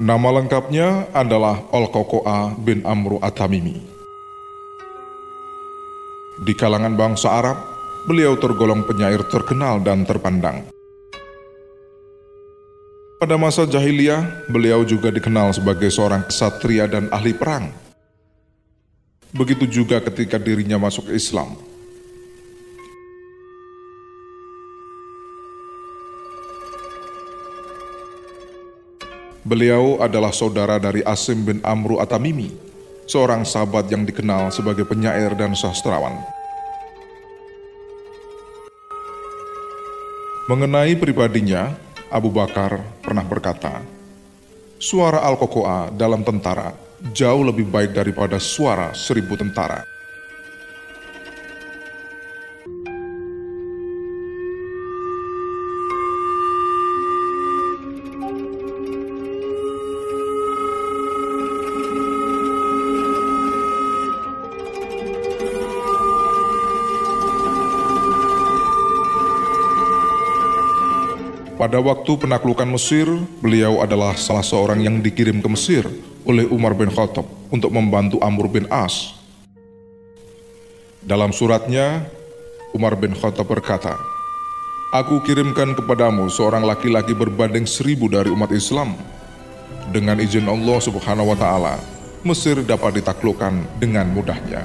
Nama lengkapnya adalah Al-Qoqo'a bin Amru At-Tamimi. Di kalangan bangsa Arab, beliau tergolong penyair terkenal dan terpandang. Pada masa jahiliyah, beliau juga dikenal sebagai seorang kesatria dan ahli perang. Begitu juga ketika dirinya masuk Islam. Beliau adalah saudara dari Asim bin Amru Atamimi, seorang sahabat yang dikenal sebagai penyair dan sastrawan. Mengenai pribadinya, Abu Bakar pernah berkata, Suara Al-Qoqo'a dalam tentara jauh lebih baik daripada suara seribu tentara. Pada waktu penaklukan Mesir, beliau adalah salah seorang yang dikirim ke Mesir oleh Umar bin Khattab untuk membantu Amr bin As. Dalam suratnya, Umar bin Khattab berkata, Aku kirimkan kepadamu seorang laki-laki berbanding seribu dari umat Islam. Dengan izin Allah subhanahu wa ta'ala, Mesir dapat ditaklukkan dengan mudahnya.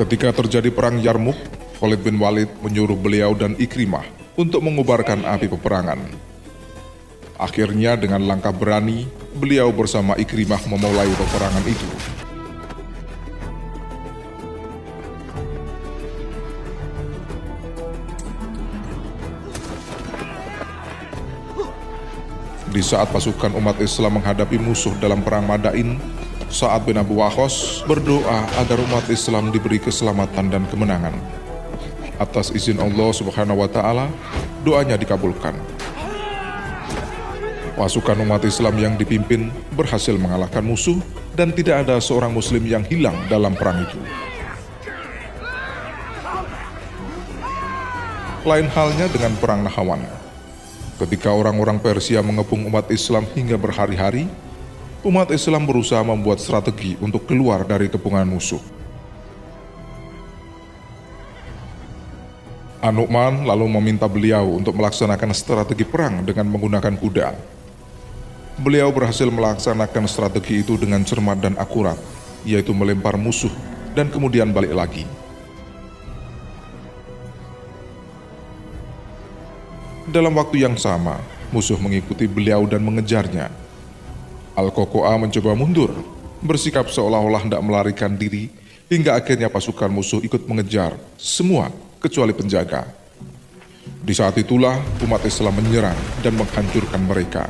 Ketika terjadi perang Yarmuk, Khalid bin Walid menyuruh beliau dan Ikrimah untuk mengubarkan api peperangan. Akhirnya dengan langkah berani, beliau bersama Ikrimah memulai peperangan itu. Di saat pasukan umat Islam menghadapi musuh dalam perang Madain, saat bin Abu Wahos berdoa agar umat Islam diberi keselamatan dan kemenangan. Atas izin Allah Subhanahu wa taala, doanya dikabulkan. Pasukan umat Islam yang dipimpin berhasil mengalahkan musuh dan tidak ada seorang muslim yang hilang dalam perang itu. Lain halnya dengan perang Nahawan. Ketika orang-orang Persia mengepung umat Islam hingga berhari-hari, umat Islam berusaha membuat strategi untuk keluar dari kepungan musuh. Anukman lalu meminta beliau untuk melaksanakan strategi perang dengan menggunakan kuda. Beliau berhasil melaksanakan strategi itu dengan cermat dan akurat, yaitu melempar musuh dan kemudian balik lagi. Dalam waktu yang sama, musuh mengikuti beliau dan mengejarnya, Al-Qoqo'a mencoba mundur, bersikap seolah-olah hendak melarikan diri, hingga akhirnya pasukan musuh ikut mengejar, semua kecuali penjaga. Di saat itulah umat Islam menyerang dan menghancurkan mereka.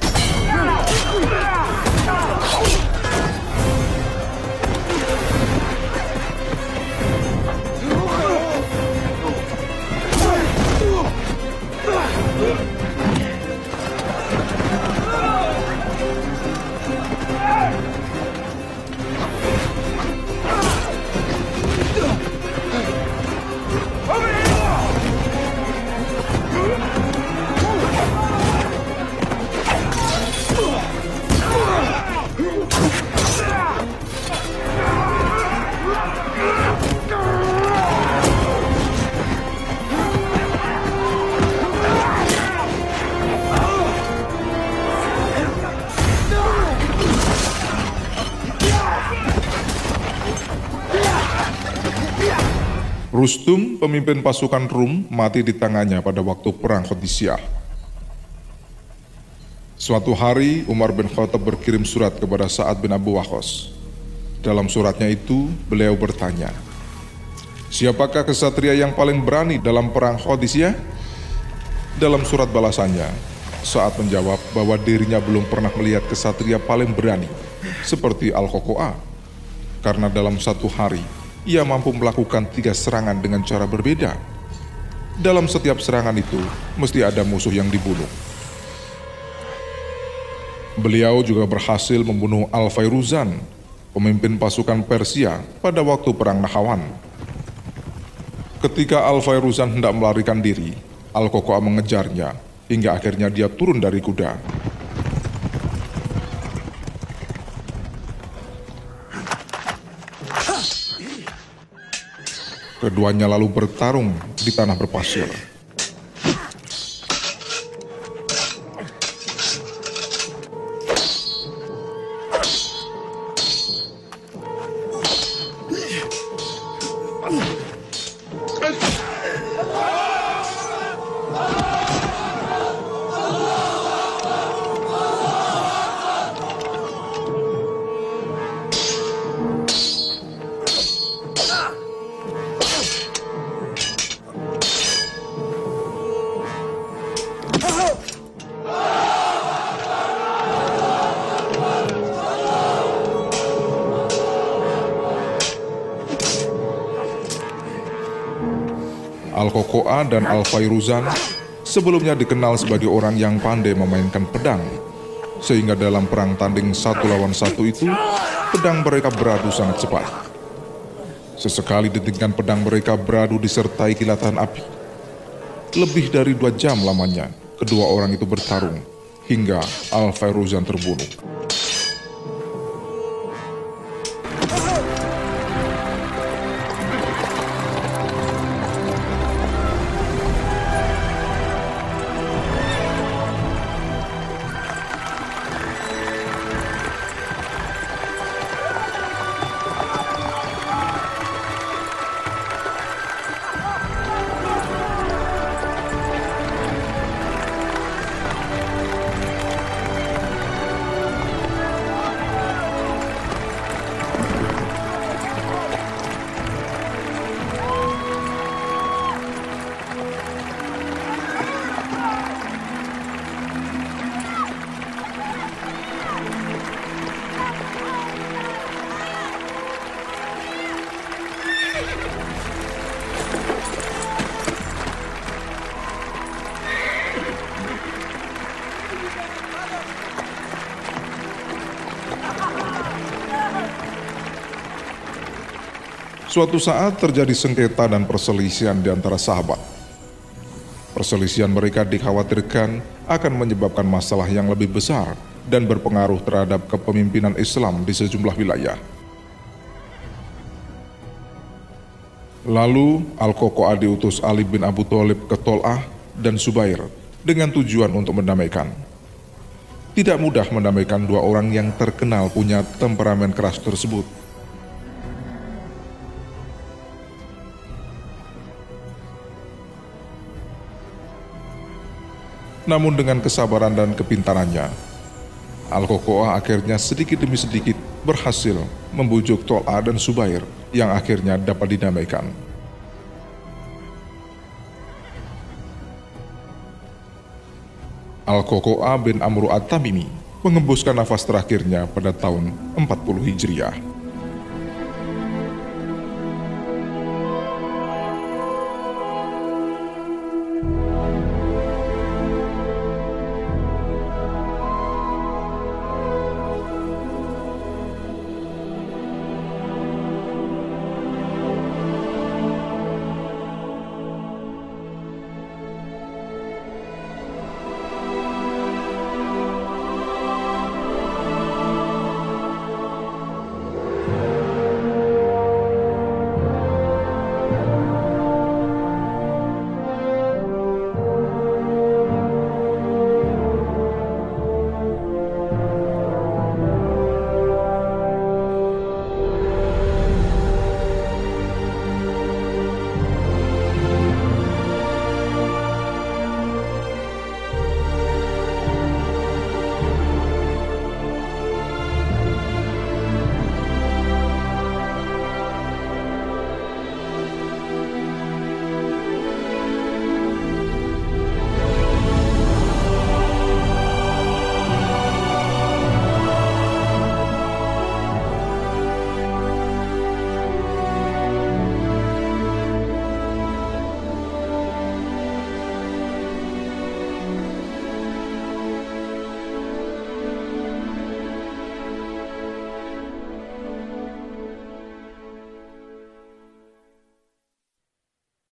Rustum, pemimpin pasukan Rum, mati di tangannya pada waktu perang Khadisiyah. Suatu hari, Umar bin Khattab berkirim surat kepada Sa'ad bin Abu Waqqas. Dalam suratnya itu, beliau bertanya, Siapakah kesatria yang paling berani dalam perang Khadisiyah? Dalam surat balasannya, saat menjawab bahwa dirinya belum pernah melihat kesatria paling berani, seperti Al-Qoqo'a. Karena dalam satu hari, ia mampu melakukan tiga serangan dengan cara berbeda. Dalam setiap serangan itu, mesti ada musuh yang dibunuh. Beliau juga berhasil membunuh Al-Fairuzan, pemimpin pasukan Persia pada waktu Perang Nahawan. Ketika Al-Fairuzan hendak melarikan diri, Al-Kokoa mengejarnya hingga akhirnya dia turun dari kuda. Keduanya lalu bertarung di tanah berpasir. Al-Kokoa dan Al-Fairuzan sebelumnya dikenal sebagai orang yang pandai memainkan pedang. Sehingga dalam perang tanding satu lawan satu itu, pedang mereka beradu sangat cepat. Sesekali detingan pedang mereka beradu disertai kilatan api. Lebih dari dua jam lamanya, kedua orang itu bertarung hingga Al-Fairuzan terbunuh. Suatu saat terjadi sengketa dan perselisihan di antara sahabat. Perselisihan mereka dikhawatirkan akan menyebabkan masalah yang lebih besar dan berpengaruh terhadap kepemimpinan Islam di sejumlah wilayah. Lalu Al-Qoqo'a diutus Ali bin Abu Thalib ke Tol'ah dan Subair dengan tujuan untuk mendamaikan. Tidak mudah mendamaikan dua orang yang terkenal punya temperamen keras tersebut. Namun dengan kesabaran dan kepintarannya, Al-Kokoa akhirnya sedikit demi sedikit berhasil membujuk Tol'a dan Subair yang akhirnya dapat didamaikan. Al-Kokoa bin Amru At-Tamimi mengembuskan nafas terakhirnya pada tahun 40 Hijriah.